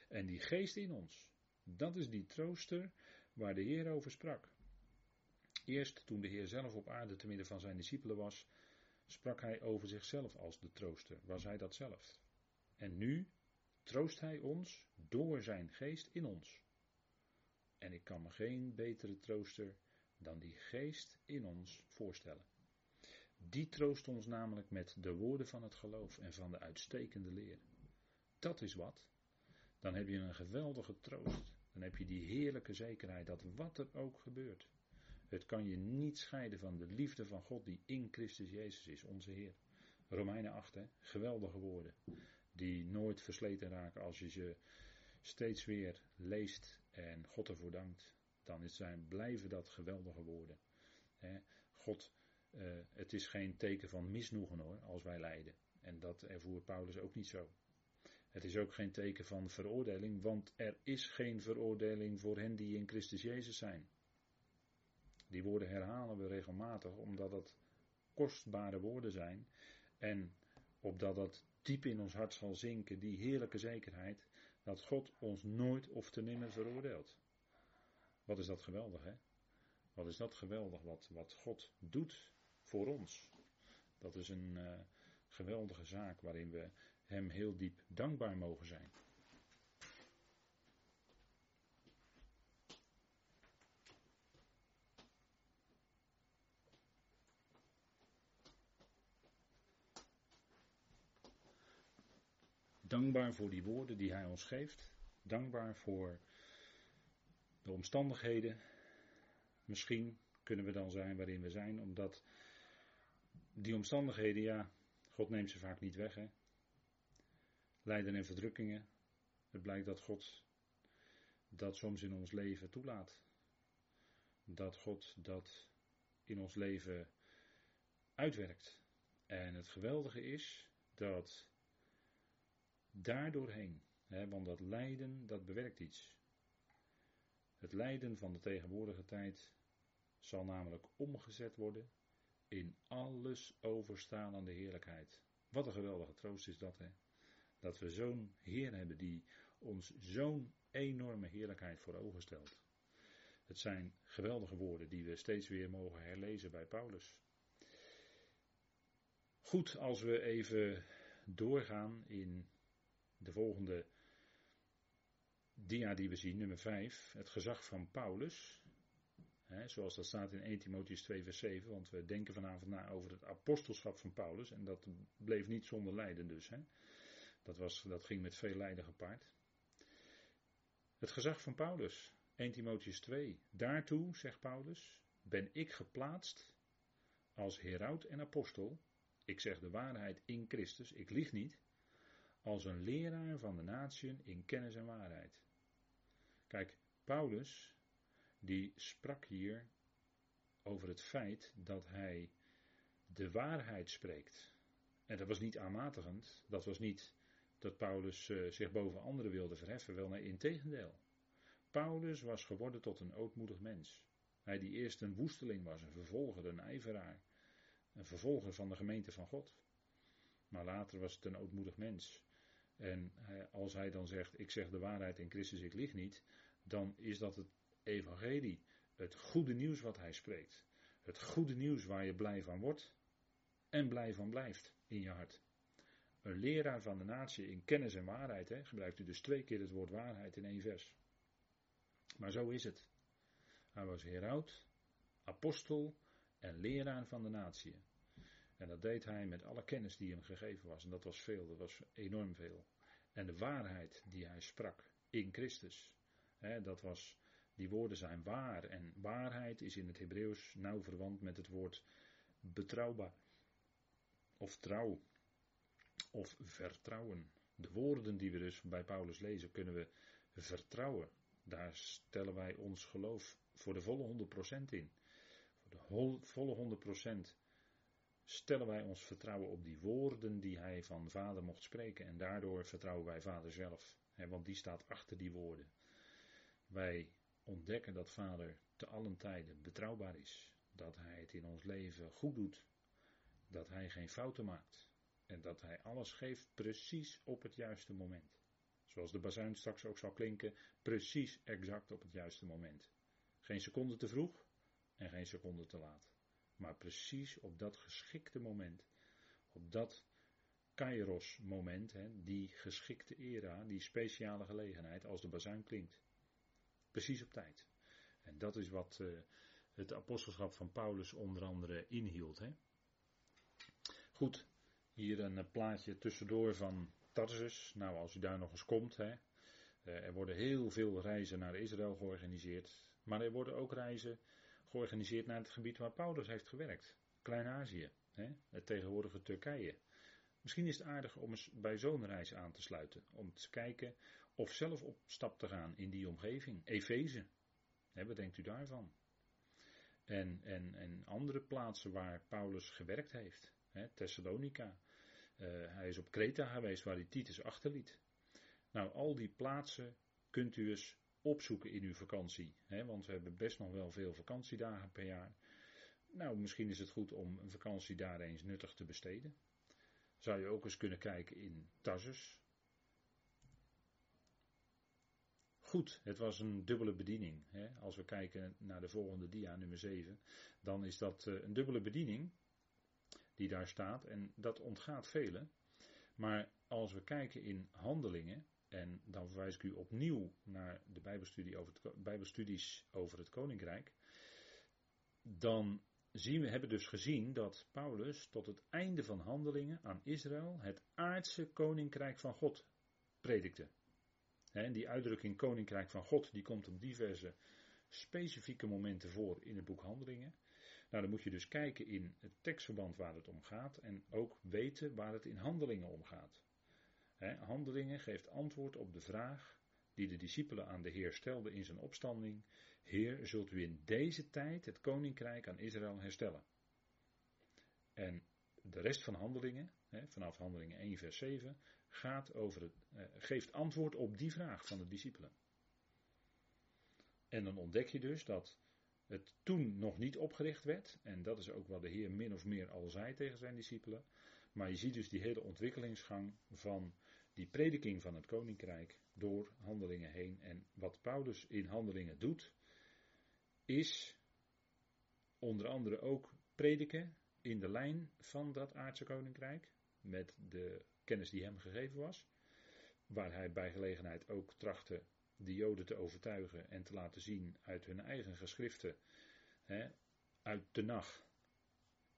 En die geest in ons, dat is die trooster waar de Heer over sprak. Eerst toen de Heer zelf op aarde te midden van zijn discipelen was, sprak hij over zichzelf als de trooster. Was hij dat zelf? En nu troost hij ons door zijn geest in ons. En ik kan me geen betere trooster dan die geest in ons voorstellen. Die troost ons namelijk met de woorden van het geloof en van de uitstekende leer. Dat is wat. Dan heb je een geweldige troost. Dan heb je die heerlijke zekerheid dat wat er ook gebeurt, het kan je niet scheiden van de liefde van God die in Christus Jezus is, onze Heer. Romeinen 8, hè? geweldige woorden. Die nooit versleten raken als je ze steeds weer leest en God ervoor dankt. Dan zijn, blijven dat geweldige woorden. God, uh, het is geen teken van misnoegen hoor, als wij lijden. En dat ervoer Paulus ook niet zo. Het is ook geen teken van veroordeling, want er is geen veroordeling voor hen die in Christus Jezus zijn. Die woorden herhalen we regelmatig omdat het kostbare woorden zijn en opdat dat diep in ons hart zal zinken, die heerlijke zekerheid dat God ons nooit of te nimmer veroordeelt. Wat is dat geweldig, hè? Wat is dat geweldig wat, wat God doet voor ons? Dat is een uh, geweldige zaak waarin we Hem heel diep dankbaar mogen zijn. Dankbaar voor die woorden die Hij ons geeft. Dankbaar voor de omstandigheden. Misschien kunnen we dan zijn waarin we zijn, omdat die omstandigheden, ja, God neemt ze vaak niet weg. Hè? Lijden en verdrukkingen. Het blijkt dat God dat soms in ons leven toelaat. Dat God dat in ons leven uitwerkt. En het geweldige is dat daardoorheen. Hè, want dat lijden, dat bewerkt iets. Het lijden van de tegenwoordige tijd zal namelijk omgezet worden in alles overstralende heerlijkheid. Wat een geweldige troost is dat, hè? Dat we zo'n Heer hebben die ons zo'n enorme heerlijkheid voor ogen stelt. Het zijn geweldige woorden die we steeds weer mogen herlezen bij Paulus. Goed, als we even doorgaan in de volgende dia die we zien, nummer 5, het gezag van Paulus. Zoals dat staat in 1 Timotheus 2 vers 7, want we denken vanavond na over het apostelschap van Paulus en dat bleef niet zonder lijden dus. Dat, was, dat ging met veel lijden gepaard. Het gezag van Paulus, 1 Timotheus 2. Daartoe, zegt Paulus, ben ik geplaatst als heraut en apostel. Ik zeg de waarheid in Christus, ik lieg niet. Als een leraar van de natieën in kennis en waarheid. Kijk, Paulus, die sprak hier over het feit dat hij de waarheid spreekt. En dat was niet aanmatigend, dat was niet dat Paulus uh, zich boven anderen wilde verheffen, wel nee, integendeel. Paulus was geworden tot een ootmoedig mens. Hij die eerst een woesteling was, een vervolger, een ijveraar, een vervolger van de gemeente van God. Maar later was het een ootmoedig mens. En als hij dan zegt, ik zeg de waarheid in Christus, ik lieg niet, dan is dat het evangelie, het goede nieuws wat hij spreekt. Het goede nieuws waar je blij van wordt en blij van blijft in je hart. Een leraar van de natie in kennis en waarheid, hè, gebruikt u dus twee keer het woord waarheid in één vers. Maar zo is het. Hij was heraut, apostel en leraar van de natie. En dat deed hij met alle kennis die hem gegeven was. En dat was veel, dat was enorm veel. En de waarheid die hij sprak in Christus. Hè, dat was, die woorden zijn waar. En waarheid is in het Hebreeuws nauw verwant met het woord betrouwbaar. Of trouw. Of vertrouwen. De woorden die we dus bij Paulus lezen kunnen we vertrouwen. Daar stellen wij ons geloof voor de volle 100% in. Voor de volle 100% stellen wij ons vertrouwen op die woorden die hij van vader mocht spreken. En daardoor vertrouwen wij vader zelf. want die staat achter die woorden. Wij ontdekken dat vader te allen tijden betrouwbaar is. Dat hij het in ons leven goed doet. Dat hij geen fouten maakt. En dat hij alles geeft precies op het juiste moment. Zoals de bazuin straks ook zal klinken, precies exact op het juiste moment. Geen seconde te vroeg en geen seconde te laat. Maar precies op dat geschikte moment. Op dat kairos moment, hè, die geschikte era, die speciale gelegenheid als de bazuin klinkt. Precies op tijd. En dat is wat uh, het apostelschap van Paulus onder andere inhield. Hè. Goed, hier een eh, plaatje tussendoor van Tarsus. Nou, als u daar nog eens komt, hè. Eh, er worden heel veel reizen naar Israël georganiseerd. Maar er worden ook reizen georganiseerd naar het gebied waar Paulus heeft gewerkt. Klein-Azië, het tegenwoordige Turkije. Misschien is het aardig om eens bij zo'n reis aan te sluiten. Om te kijken of zelf op stap te gaan in die omgeving. Efeze, wat denkt u daarvan? En, en, en andere plaatsen waar Paulus gewerkt heeft. Thessalonica. Uh, hij is op Kreta geweest waar hij Titus achterliet. Nou, al die plaatsen kunt u eens opzoeken in uw vakantie. Hè, want we hebben best nog wel veel vakantiedagen per jaar. Nou, misschien is het goed om een vakantie daar eens nuttig te besteden. Zou je ook eens kunnen kijken in Tarsus. Goed, het was een dubbele bediening. Hè. Als we kijken naar de volgende dia, nummer 7, dan is dat eh, een dubbele bediening die daar staat. En dat ontgaat velen. Maar als we kijken in handelingen, en dan verwijs ik u opnieuw naar de Bijbelstudie over het, Bijbelstudies over het Koninkrijk. Dan zien we, hebben dus gezien dat Paulus tot het einde van handelingen aan Israël het aardse Koninkrijk van God predikte. Die uitdrukking Koninkrijk van God, die komt op diverse specifieke momenten voor in het boek Handelingen. Nou, dan moet je dus kijken in het tekstverband waar het om gaat en ook weten waar het in handelingen om gaat. handelingen geeft antwoord op de vraag die de discipelen aan de Heer stelden in zijn opstanding. Heer, zult u in deze tijd het koninkrijk aan Israël herstellen? En de rest van handelingen, vanaf handelingen 1 vers 7, gaat over het, eh, geeft antwoord op die vraag van de discipelen. En dan ontdek je dus dat het toen nog niet opgericht werd. En dat is ook wat de Heer min of meer al zei tegen zijn discipelen. Maar je ziet dus die hele ontwikkelingsgang van die prediking van het koninkrijk door handelingen heen. En wat Paulus in handelingen doet, is onder andere ook prediken in de lijn van dat aardse koninkrijk. Met de kennis die hem gegeven was. Waar hij bij gelegenheid ook trachtte de Joden te overtuigen en te laten zien uit hun eigen geschriften, hè, uit de nacht,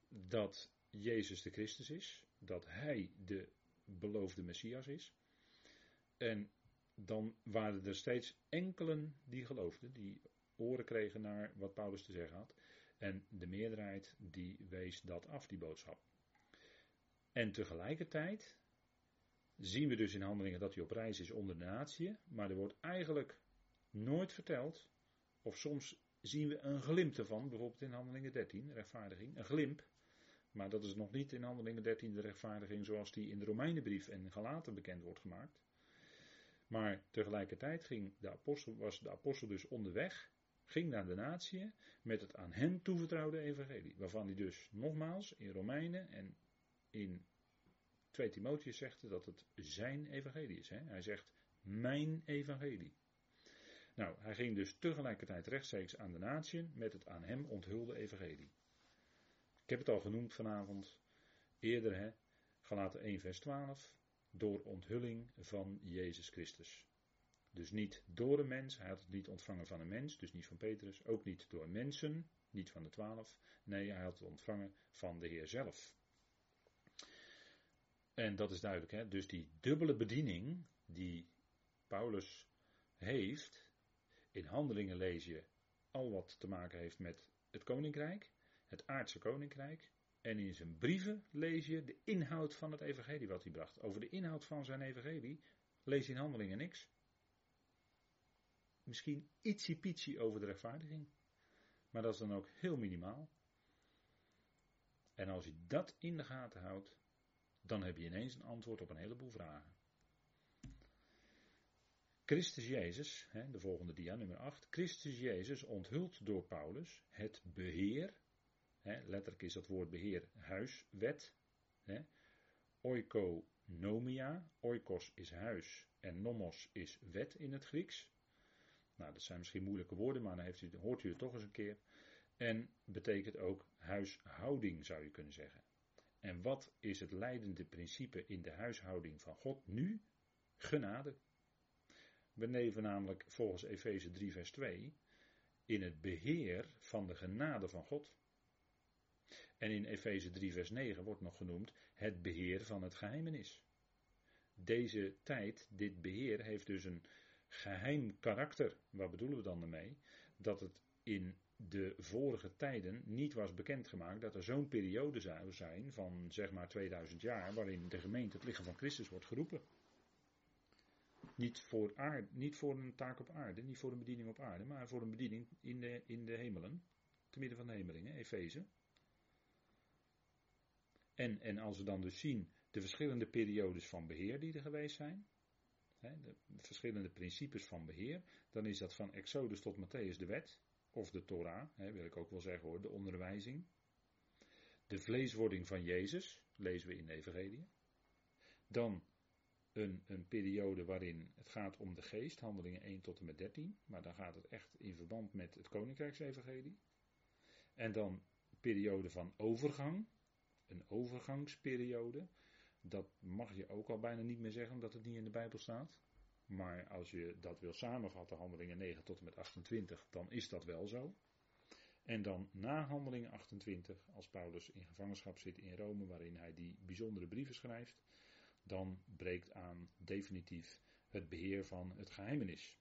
dat Jezus de Christus is, dat Hij de beloofde Messias is. En dan waren er steeds enkelen die geloofden, die oren kregen naar wat Paulus te zeggen had. En de meerderheid die wees dat af, die boodschap. En tegelijkertijd zien we dus in handelingen dat hij op reis is onder de natie, maar er wordt eigenlijk nooit verteld, of soms zien we een glimp ervan, bijvoorbeeld in handelingen 13, rechtvaardiging, een glimp, maar dat is nog niet in handelingen 13 de rechtvaardiging zoals die in de Romeinenbrief en Galaten bekend wordt gemaakt. Maar tegelijkertijd ging de apostel, was de apostel dus onderweg, ging naar de natie met het aan hen toevertrouwde evangelie, waarvan hij dus nogmaals in Romeinen en in 2 Timotheus zegt dat het zijn evangelie is. Hè? Hij zegt mijn evangelie. Nou, hij ging dus tegelijkertijd rechtstreeks aan de natie met het aan hem onthulde evangelie. Ik heb het al genoemd vanavond, eerder hè, Galaten 1 vers 12, door onthulling van Jezus Christus. Dus niet door een mens, hij had het niet ontvangen van een mens, dus niet van Petrus, ook niet door mensen, niet van de twaalf. Nee, hij had het ontvangen van de Heer zelf. En dat is duidelijk, hè? dus die dubbele bediening die Paulus heeft, in handelingen lees je al wat te maken heeft met het koninkrijk, het aardse koninkrijk. En in zijn brieven lees je de inhoud van het evangelie wat hij bracht. Over de inhoud van zijn evangelie lees je in handelingen niks. Misschien ietsiepietsie over de rechtvaardiging. Maar dat is dan ook heel minimaal. En als je dat in de gaten houdt, dan heb je ineens een antwoord op een heleboel vragen. Christus Jezus, de volgende dia, nummer 8. Christus Jezus onthult door Paulus het beheer, letterlijk is dat woord beheer huis, wet, oikonomia, oikos is huis en nomos is wet in het Grieks. Nou, dat zijn misschien moeilijke woorden, maar dan heeft u, hoort u het toch eens een keer. En betekent ook huishouding, zou je kunnen zeggen. En wat is het leidende principe in de huishouding van God nu? Genade. We leven namelijk volgens Efeze 3 vers 2 in het beheer van de genade van God. En in Efeze 3 vers 9 wordt nog genoemd het beheer van het geheimenis. Deze tijd, dit beheer, heeft dus een geheim karakter. Wat bedoelen we dan daarmee? Dat het in de vorige tijden niet was bekendgemaakt dat er zo'n periode zou zijn van zeg maar 2000 jaar waarin de gemeente het lichaam van Christus wordt geroepen. Niet voor, aarde, niet voor een taak op aarde, niet voor een bediening op aarde, maar voor een bediening in de, in de hemelen, te midden van de hemelingen, Efeze. En, en als we dan dus zien de verschillende periodes van beheer die er geweest zijn, de verschillende principes van beheer, dan is dat van Exodus tot Matthäus de wet, of de Torah, hè, wil ik ook wel zeggen hoor, de onderwijzing. De vleeswording van Jezus, lezen we in de Evangelie. Dan een, een periode waarin het gaat om de geest, handelingen 1 tot en met 13, maar dan gaat het echt in verband met het Koninkrijksevangelie. En dan een periode van overgang, een overgangsperiode. Dat mag je ook al bijna niet meer zeggen, omdat het niet in de Bijbel staat. Maar als je dat wil samenvatten, handelingen 9 tot en met 28, dan is dat wel zo. En dan na handelingen 28, als Paulus in gevangenschap zit in Rome, waarin hij die bijzondere brieven schrijft, dan breekt aan definitief het beheer van het geheimenis.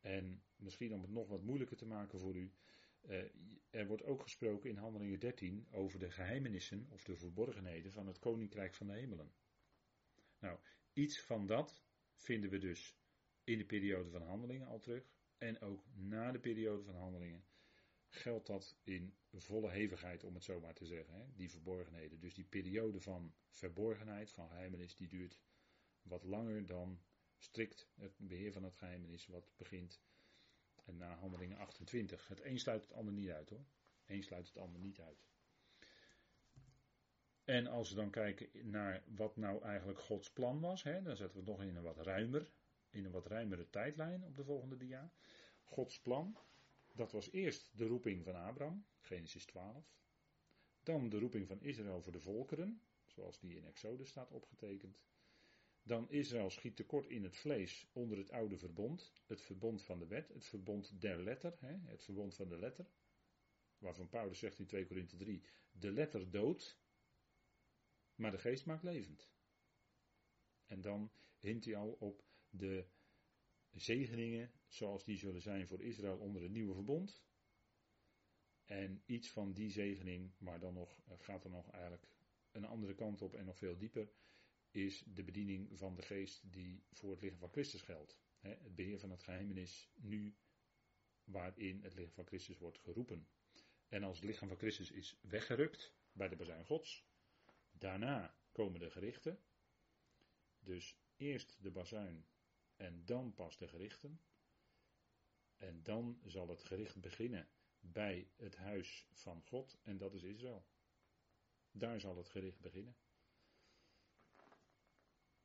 En misschien om het nog wat moeilijker te maken voor u, eh, er wordt ook gesproken in Handelingen 13 over de geheimenissen of de verborgenheden van het Koninkrijk van de Hemelen. Nou, iets van dat vinden we dus in de periode van handelingen al terug. En ook na de periode van handelingen geldt dat in volle hevigheid, om het zo maar te zeggen. Hè? Die verborgenheden. Dus die periode van verborgenheid, van geheimenis, die duurt wat langer dan strikt het beheer van het geheimenis, wat begint na handelingen 28. Het een sluit het ander niet uit hoor. Eén sluit het ander niet uit. En als we dan kijken naar wat nou eigenlijk Gods plan was, hè, dan zetten we het nog in een wat ruimer, in een wat ruimere tijdlijn op de volgende dia. Gods plan, dat was eerst de roeping van Abraham, Genesis 12. Dan de roeping van Israël voor de volkeren, zoals die in Exodus staat opgetekend. Dan Israël schiet tekort in het vlees onder het oude verbond, het verbond van de wet, het verbond der letter, hè, het verbond van de letter. Waarvan Paulus zegt in 2 Korinthe 3, de letter dood, maar de geest maakt levend. En dan hint hij al op de zegeningen zoals die zullen zijn voor Israël onder het nieuwe verbond. En iets van die zegening, maar dan nog gaat er nog eigenlijk een andere kant op en nog veel dieper, is de bediening van de geest die voor het lichaam van Christus geldt. Het beheer van het geheimenis nu waarin het lichaam van Christus wordt geroepen. En als het lichaam van Christus is weggerukt bij de bazuin Gods, daarna komen de gerichten. Dus eerst de bazuin en dan pas de gerichten. En dan zal het gericht beginnen bij het huis van God en dat is Israël. Daar zal het gericht beginnen.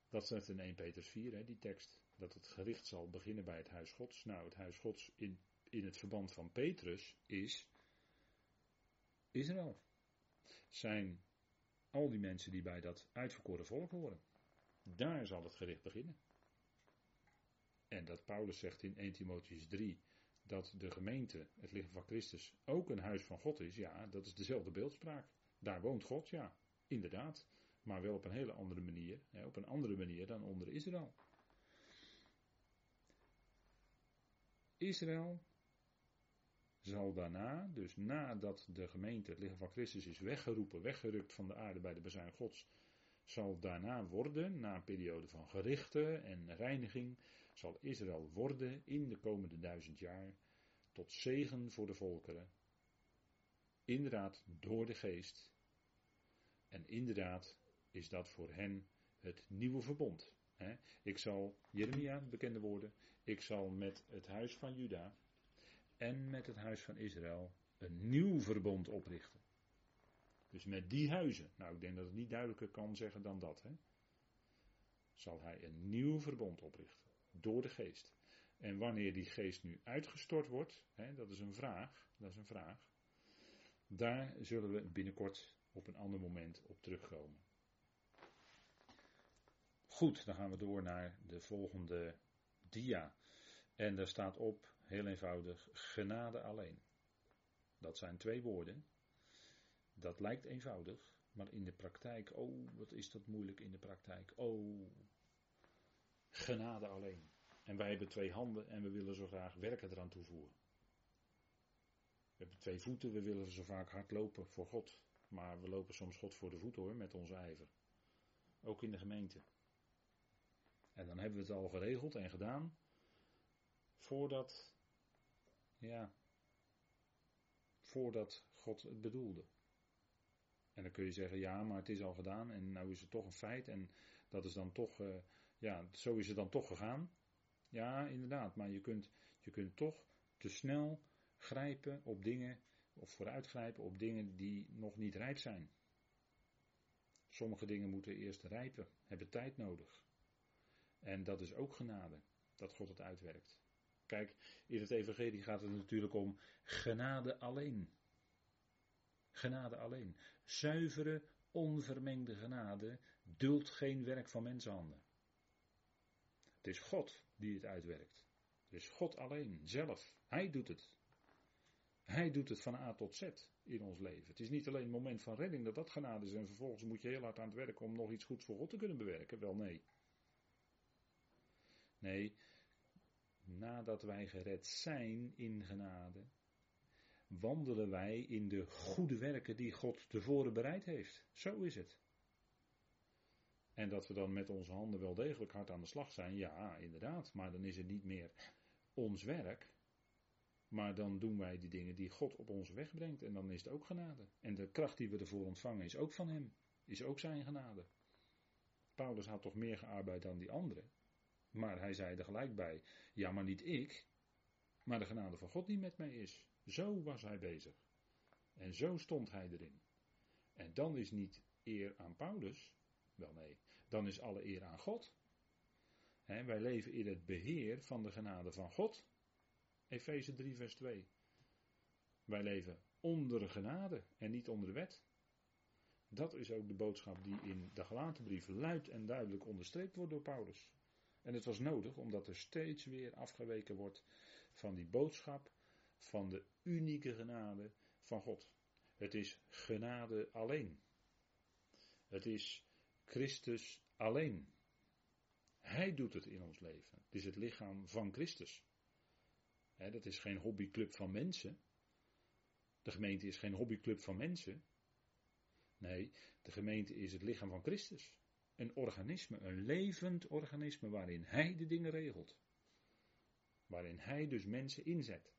Dat staat in 1 Petrus 4, hè, die tekst. Dat het gericht zal beginnen bij het huis Gods. Nou, het huis Gods in, in het verband van Petrus is Israël. Zijn al die mensen die bij dat uitverkoren volk horen. Daar zal het gericht beginnen. En dat Paulus zegt in 1 Timotheus 3 dat de gemeente, het lichaam van Christus, ook een huis van God is. Ja, dat is dezelfde beeldspraak. Daar woont God, ja, inderdaad. Maar wel op een hele andere manier. Hè, op een andere manier dan onder Israël. Israël zal daarna, dus nadat de gemeente, het lichaam van Christus, is weggeroepen, weggerukt van de aarde bij de bezuin Gods, zal daarna worden, na een periode van gerichten en reiniging, zal Israël worden in de komende duizend jaar tot zegen voor de volkeren. Inderdaad, door de geest. En inderdaad is dat voor hen het nieuwe verbond. Ik zal, Jeremia, bekende woorden, ik zal met het huis van Juda en met het huis van Israël een nieuw verbond oprichten. Dus met die huizen, nou ik denk dat het niet duidelijker kan zeggen dan dat, hè, zal hij een nieuw verbond oprichten. Door de geest. En wanneer die geest nu uitgestort wordt, hè, dat is een vraag, dat is een vraag. Daar zullen we binnenkort op een ander moment op terugkomen. Goed, dan gaan we door naar de volgende dia. En daar staat op, heel eenvoudig, genade alleen. Dat zijn twee woorden. Dat lijkt eenvoudig, maar in de praktijk, oh, wat is dat moeilijk in de praktijk. Oh, genade alleen. En wij hebben twee handen en we willen zo graag werken eraan toevoegen. We hebben twee voeten, we willen zo vaak hard lopen voor God. Maar we lopen soms God voor de voet hoor, met onze ijver. Ook in de gemeente. En dan hebben we het al geregeld en gedaan. Voordat, ja, voordat God het bedoelde. En dan kun je zeggen, ja, maar het is al gedaan en nou is het toch een feit en dat is dan toch, uh, ja, zo is het dan toch gegaan. Ja, inderdaad, maar je kunt, je kunt toch te snel grijpen op dingen, of vooruitgrijpen op dingen die nog niet rijp zijn. Sommige dingen moeten eerst rijpen, hebben tijd nodig. En dat is ook genade, dat God het uitwerkt. Kijk, in het Evangelie gaat het natuurlijk om genade alleen. Genade alleen. Zuivere, onvermengde genade duldt geen werk van mensenhanden. Het is God die het uitwerkt. Het is God alleen, zelf. Hij doet het. Hij doet het van A tot Z in ons leven. Het is niet alleen het moment van redding dat dat genade is en vervolgens moet je heel hard aan het werken om nog iets goeds voor God te kunnen bewerken. Wel nee. Nee, nadat wij gered zijn in genade, wandelen wij in de goede werken die God tevoren bereid heeft. Zo is het. En dat we dan met onze handen wel degelijk hard aan de slag zijn, ja, inderdaad. Maar dan is het niet meer ons werk. Maar dan doen wij die dingen die God op onze weg brengt. En dan is het ook genade. En de kracht die we ervoor ontvangen is ook van Hem. Is ook zijn genade. Paulus had toch meer gearbeid dan die anderen. Maar hij zei er gelijk bij: Ja, maar niet ik. maar de genade van God niet met mij is. Zo was hij bezig. En zo stond hij erin. En dan is niet eer aan Paulus, wel nee, dan is alle eer aan God. wij leven in het beheer van de genade van God. Efeze 3, vers 2. Wij leven onder de genade en niet onder de wet. Dat is ook de boodschap die in de gelaten brief luid en duidelijk onderstreept wordt door Paulus. En het was nodig omdat er steeds weer afgeweken wordt van die boodschap van de unieke genade van God. Het is genade alleen. Het is Christus alleen. Hij doet het in ons leven. Het is het lichaam van Christus. dat is geen hobbyclub van mensen. De gemeente is geen hobbyclub van mensen. Nee, de gemeente is het lichaam van Christus. Een organisme, een levend organisme waarin Hij de dingen regelt. Waarin Hij dus mensen inzet.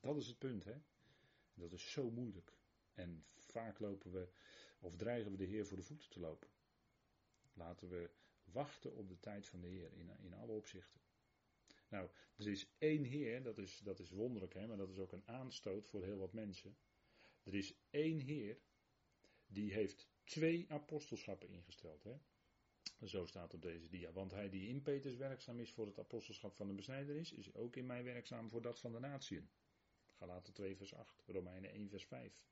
Dat is het punt, hè. Dat is zo moeilijk. En vaak lopen we, of dreigen we de Heer voor de voeten te lopen. Laten we wachten op de tijd van de Heer in, in alle opzichten. Nou, er is één Heer, dat is, dat is wonderlijk, hè, maar dat is ook een aanstoot voor heel wat mensen. Er is één Heer, die heeft twee apostelschappen ingesteld. Hè. Zo staat op deze dia. Want hij die in Peters werkzaam is voor het apostelschap van de besnijdenis, is ook in mij werkzaam voor dat van de natieën. Galaten 2 vers 8, Romeinen 1 vers 5.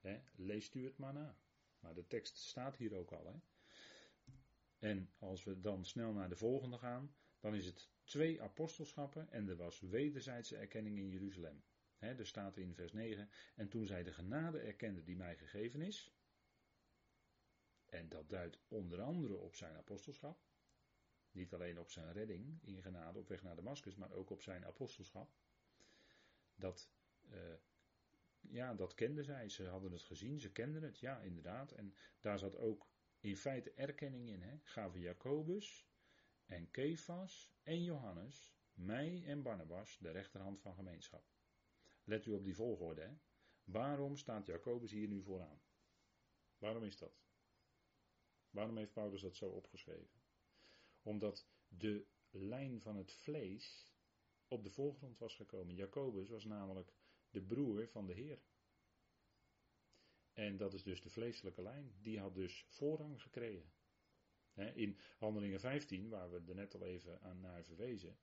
He, leest u het maar na. Maar de tekst staat hier ook al. Hè. En als we dan snel naar de volgende gaan, dan is het twee apostelschappen en er was wederzijdse erkenning in Jeruzalem. He, er staat in vers 9, en toen zij de genade erkende die mij gegeven is, en dat duidt onder andere op zijn apostelschap, niet alleen op zijn redding in genade op weg naar Damascus, maar ook op zijn apostelschap. Dat, uh, ja, dat kenden zij. Ze hadden het gezien, ze kenden het, ja, inderdaad. En daar zat ook in feite erkenning in. Hè? Gaven Jacobus en Kefas en Johannes, mij en Barnabas, de rechterhand van gemeenschap. Let u op die volgorde. Hè? Waarom staat Jacobus hier nu vooraan? Waarom is dat? Waarom heeft Paulus dat zo opgeschreven? Omdat de lijn van het vlees op de voorgrond was gekomen. Jacobus was namelijk de broer van de Heer. En dat is dus de vleeselijke lijn. Die had dus voorrang gekregen. In Handelingen 15, waar we er net al even aan naar verwezen,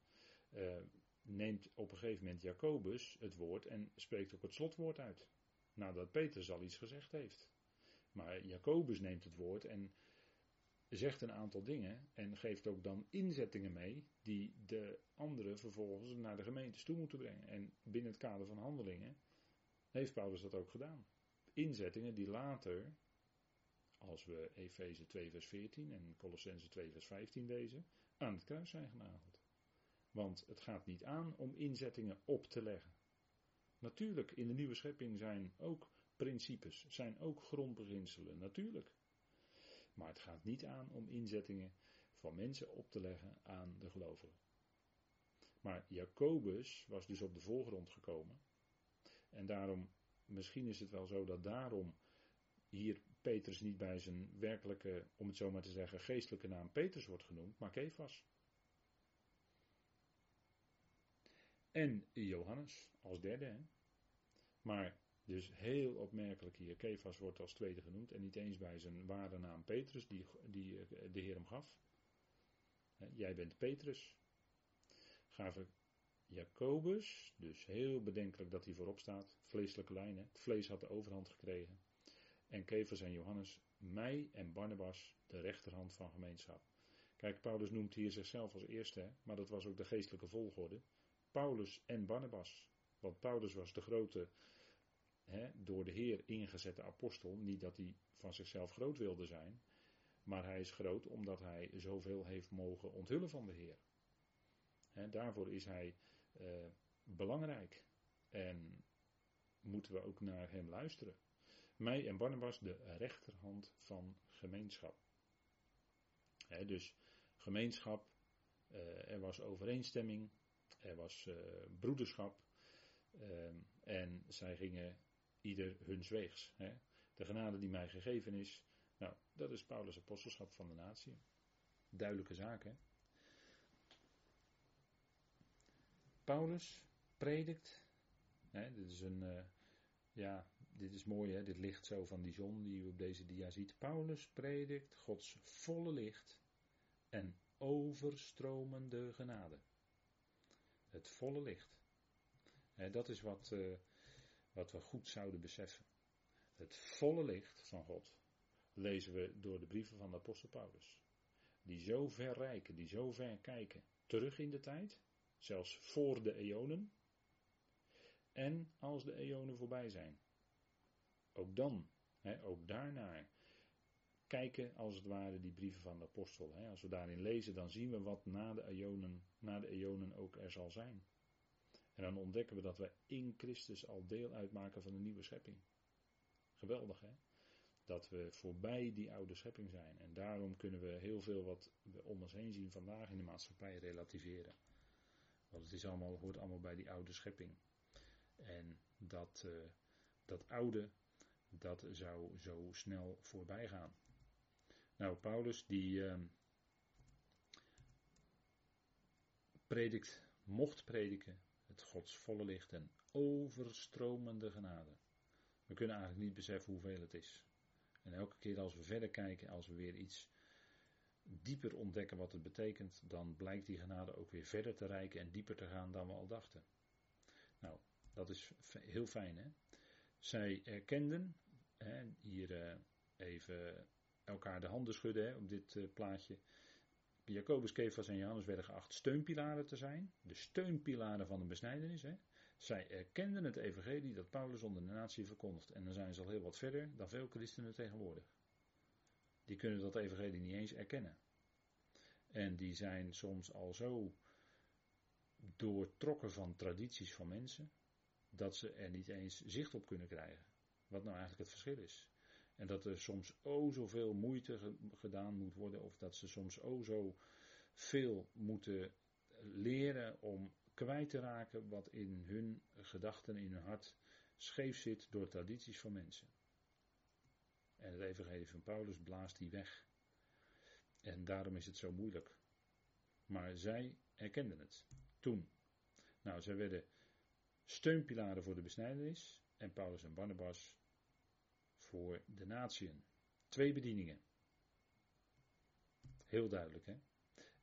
eh, neemt op een gegeven moment Jacobus het woord en spreekt ook het slotwoord uit. Nadat Petrus al iets gezegd heeft. Maar Jacobus neemt het woord en zegt een aantal dingen en geeft ook dan inzettingen mee die de anderen vervolgens naar de gemeentes toe moeten brengen. En binnen het kader van handelingen heeft Paulus dat ook gedaan. Inzettingen die later, als we Efeze 2 vers 14 en Colossense 2 vers 15 lezen, aan het kruis zijn genageld. Want het gaat niet aan om inzettingen op te leggen. Natuurlijk, in de nieuwe schepping zijn ook principes, zijn ook grondbeginselen, natuurlijk. Maar het gaat niet aan om inzettingen van mensen op te leggen aan de gelovigen. Maar Jacobus was dus op de voorgrond gekomen. En daarom, misschien is het wel zo dat daarom hier Petrus niet bij zijn werkelijke, om het zo maar te zeggen, geestelijke naam Petrus wordt genoemd, maar Kefas. En Johannes als derde. Hè? Maar dus heel opmerkelijk hier, Kefas wordt als tweede genoemd en niet eens bij zijn ware naam Petrus, die, die eh, de Heer hem gaf. Jij bent Petrus. Gaven Jacobus, dus heel bedenkelijk dat hij voorop staat, vleeselijke lijnen, het vlees had de overhand gekregen. En Kefas en Johannes, mij en Barnabas, de rechterhand van gemeenschap. Kijk, Paulus noemt hier zichzelf als eerste, maar dat was ook de geestelijke volgorde. Paulus en Barnabas. Want Paulus was de grote door de Heer ingezette apostel. Niet dat hij van zichzelf groot wilde zijn, maar hij is groot omdat hij zoveel heeft mogen onthullen van de Heer. daarvoor is hij eh, belangrijk en moeten we ook naar hem luisteren. Mij en Barnabas de rechterhand van gemeenschap. dus gemeenschap, eh, er was overeenstemming, er was uh, broederschap. en zij gingen ieder hun zweegs. Hè. De genade die mij gegeven is, nou, dat is Paulus' apostelschap van de natie. Duidelijke zaak, hè. Paulus predikt. Hè, dit is een. eh, ja, dit is mooi, hè? dit licht zo van die zon die u op deze dia ziet. Paulus predikt Gods volle licht en overstromende genade. Het volle licht. Hè, dat is wat, eh, wat we goed zouden beseffen. Het volle licht van God lezen we door de brieven van de apostel Paulus. Die zo ver reiken, die zo ver kijken, terug in de tijd, zelfs voor de eonen, en als de eonen voorbij zijn. Ook dan, hè, ook daarnaar, kijken als het ware die brieven van de apostel. Als we daarin lezen, dan zien we wat na de, eonen, na de eonen ook er zal zijn. En dan ontdekken we dat we in Christus al deel uitmaken van een nieuwe schepping. Geweldig hè? Dat we voorbij die oude schepping zijn. En daarom kunnen we heel veel wat we om ons heen zien vandaag in de maatschappij relativeren. Want het is allemaal, hoort allemaal bij die oude schepping. En dat, uh, dat oude, dat zou zo snel voorbij gaan. Nou, Paulus die uh, predikt, mocht prediken, het Gods volle licht en overstromende genade. We kunnen eigenlijk niet beseffen hoeveel het is. En elke keer als we verder kijken, als we weer iets dieper ontdekken wat het betekent, dan blijkt die genade ook weer verder te reiken en dieper te gaan dan we al dachten. Nou, dat is heel fijn hè. Zij erkenden, hè, hier uh, even elkaar de handen schudden hè, op dit uh, plaatje. Jacobus, Kefas en Johannes werden geacht steunpilaren te zijn. De steunpilaren van de besnijdenis. Hè. Zij erkenden het evangelie dat Paulus onder de natie verkondigt. En dan zijn ze al heel wat verder dan veel christenen tegenwoordig. Die kunnen dat evangelie niet eens erkennen. En die zijn soms al zo doortrokken van tradities van mensen. Dat ze er niet eens zicht op kunnen krijgen. Wat nou eigenlijk het verschil is. En dat er soms o zoveel moeite gedaan moet worden, of dat ze soms o zo veel moeten leren om kwijt te raken wat in hun gedachten, in hun hart scheef zit door tradities van mensen. En het evangelie van Paulus blaast die weg. En daarom is het zo moeilijk. Maar zij erkenden het toen. Nou, zij werden steunpilaren voor de besnijdenis. En Paulus en Barnabas voor de natieën. Twee bedieningen. Heel duidelijk, hè?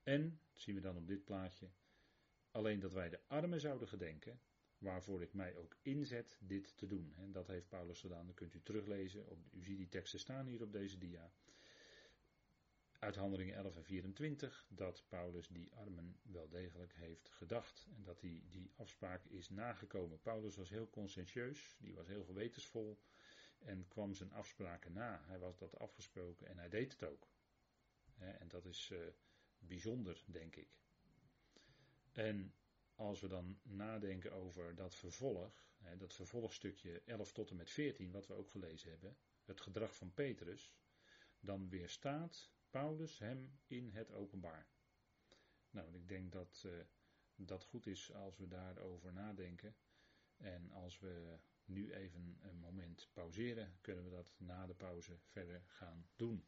En, zien we dan op dit plaatje, alleen dat wij de armen zouden gedenken, waarvoor ik mij ook inzet dit te doen. En dat heeft Paulus gedaan, dat kunt u teruglezen. U ziet die teksten staan hier op deze dia. Uit Handelingen 11 en 24, dat Paulus die armen wel degelijk heeft gedacht. En dat hij die afspraak is nagekomen. Paulus was heel conscientieus, die was heel gewetensvol en kwam zijn afspraken na. Hij was dat afgesproken en hij deed het ook. En dat is uh, bijzonder, denk ik. En als we dan nadenken over dat vervolg, dat vervolgstukje 11 tot en met 14, wat we ook gelezen hebben, het gedrag van Petrus, dan weerstaat Paulus hem in het openbaar. Nou, ik denk dat uh, dat goed is als we daarover nadenken. En als we nu even een moment pauzeren, kunnen we dat na de pauze verder gaan doen.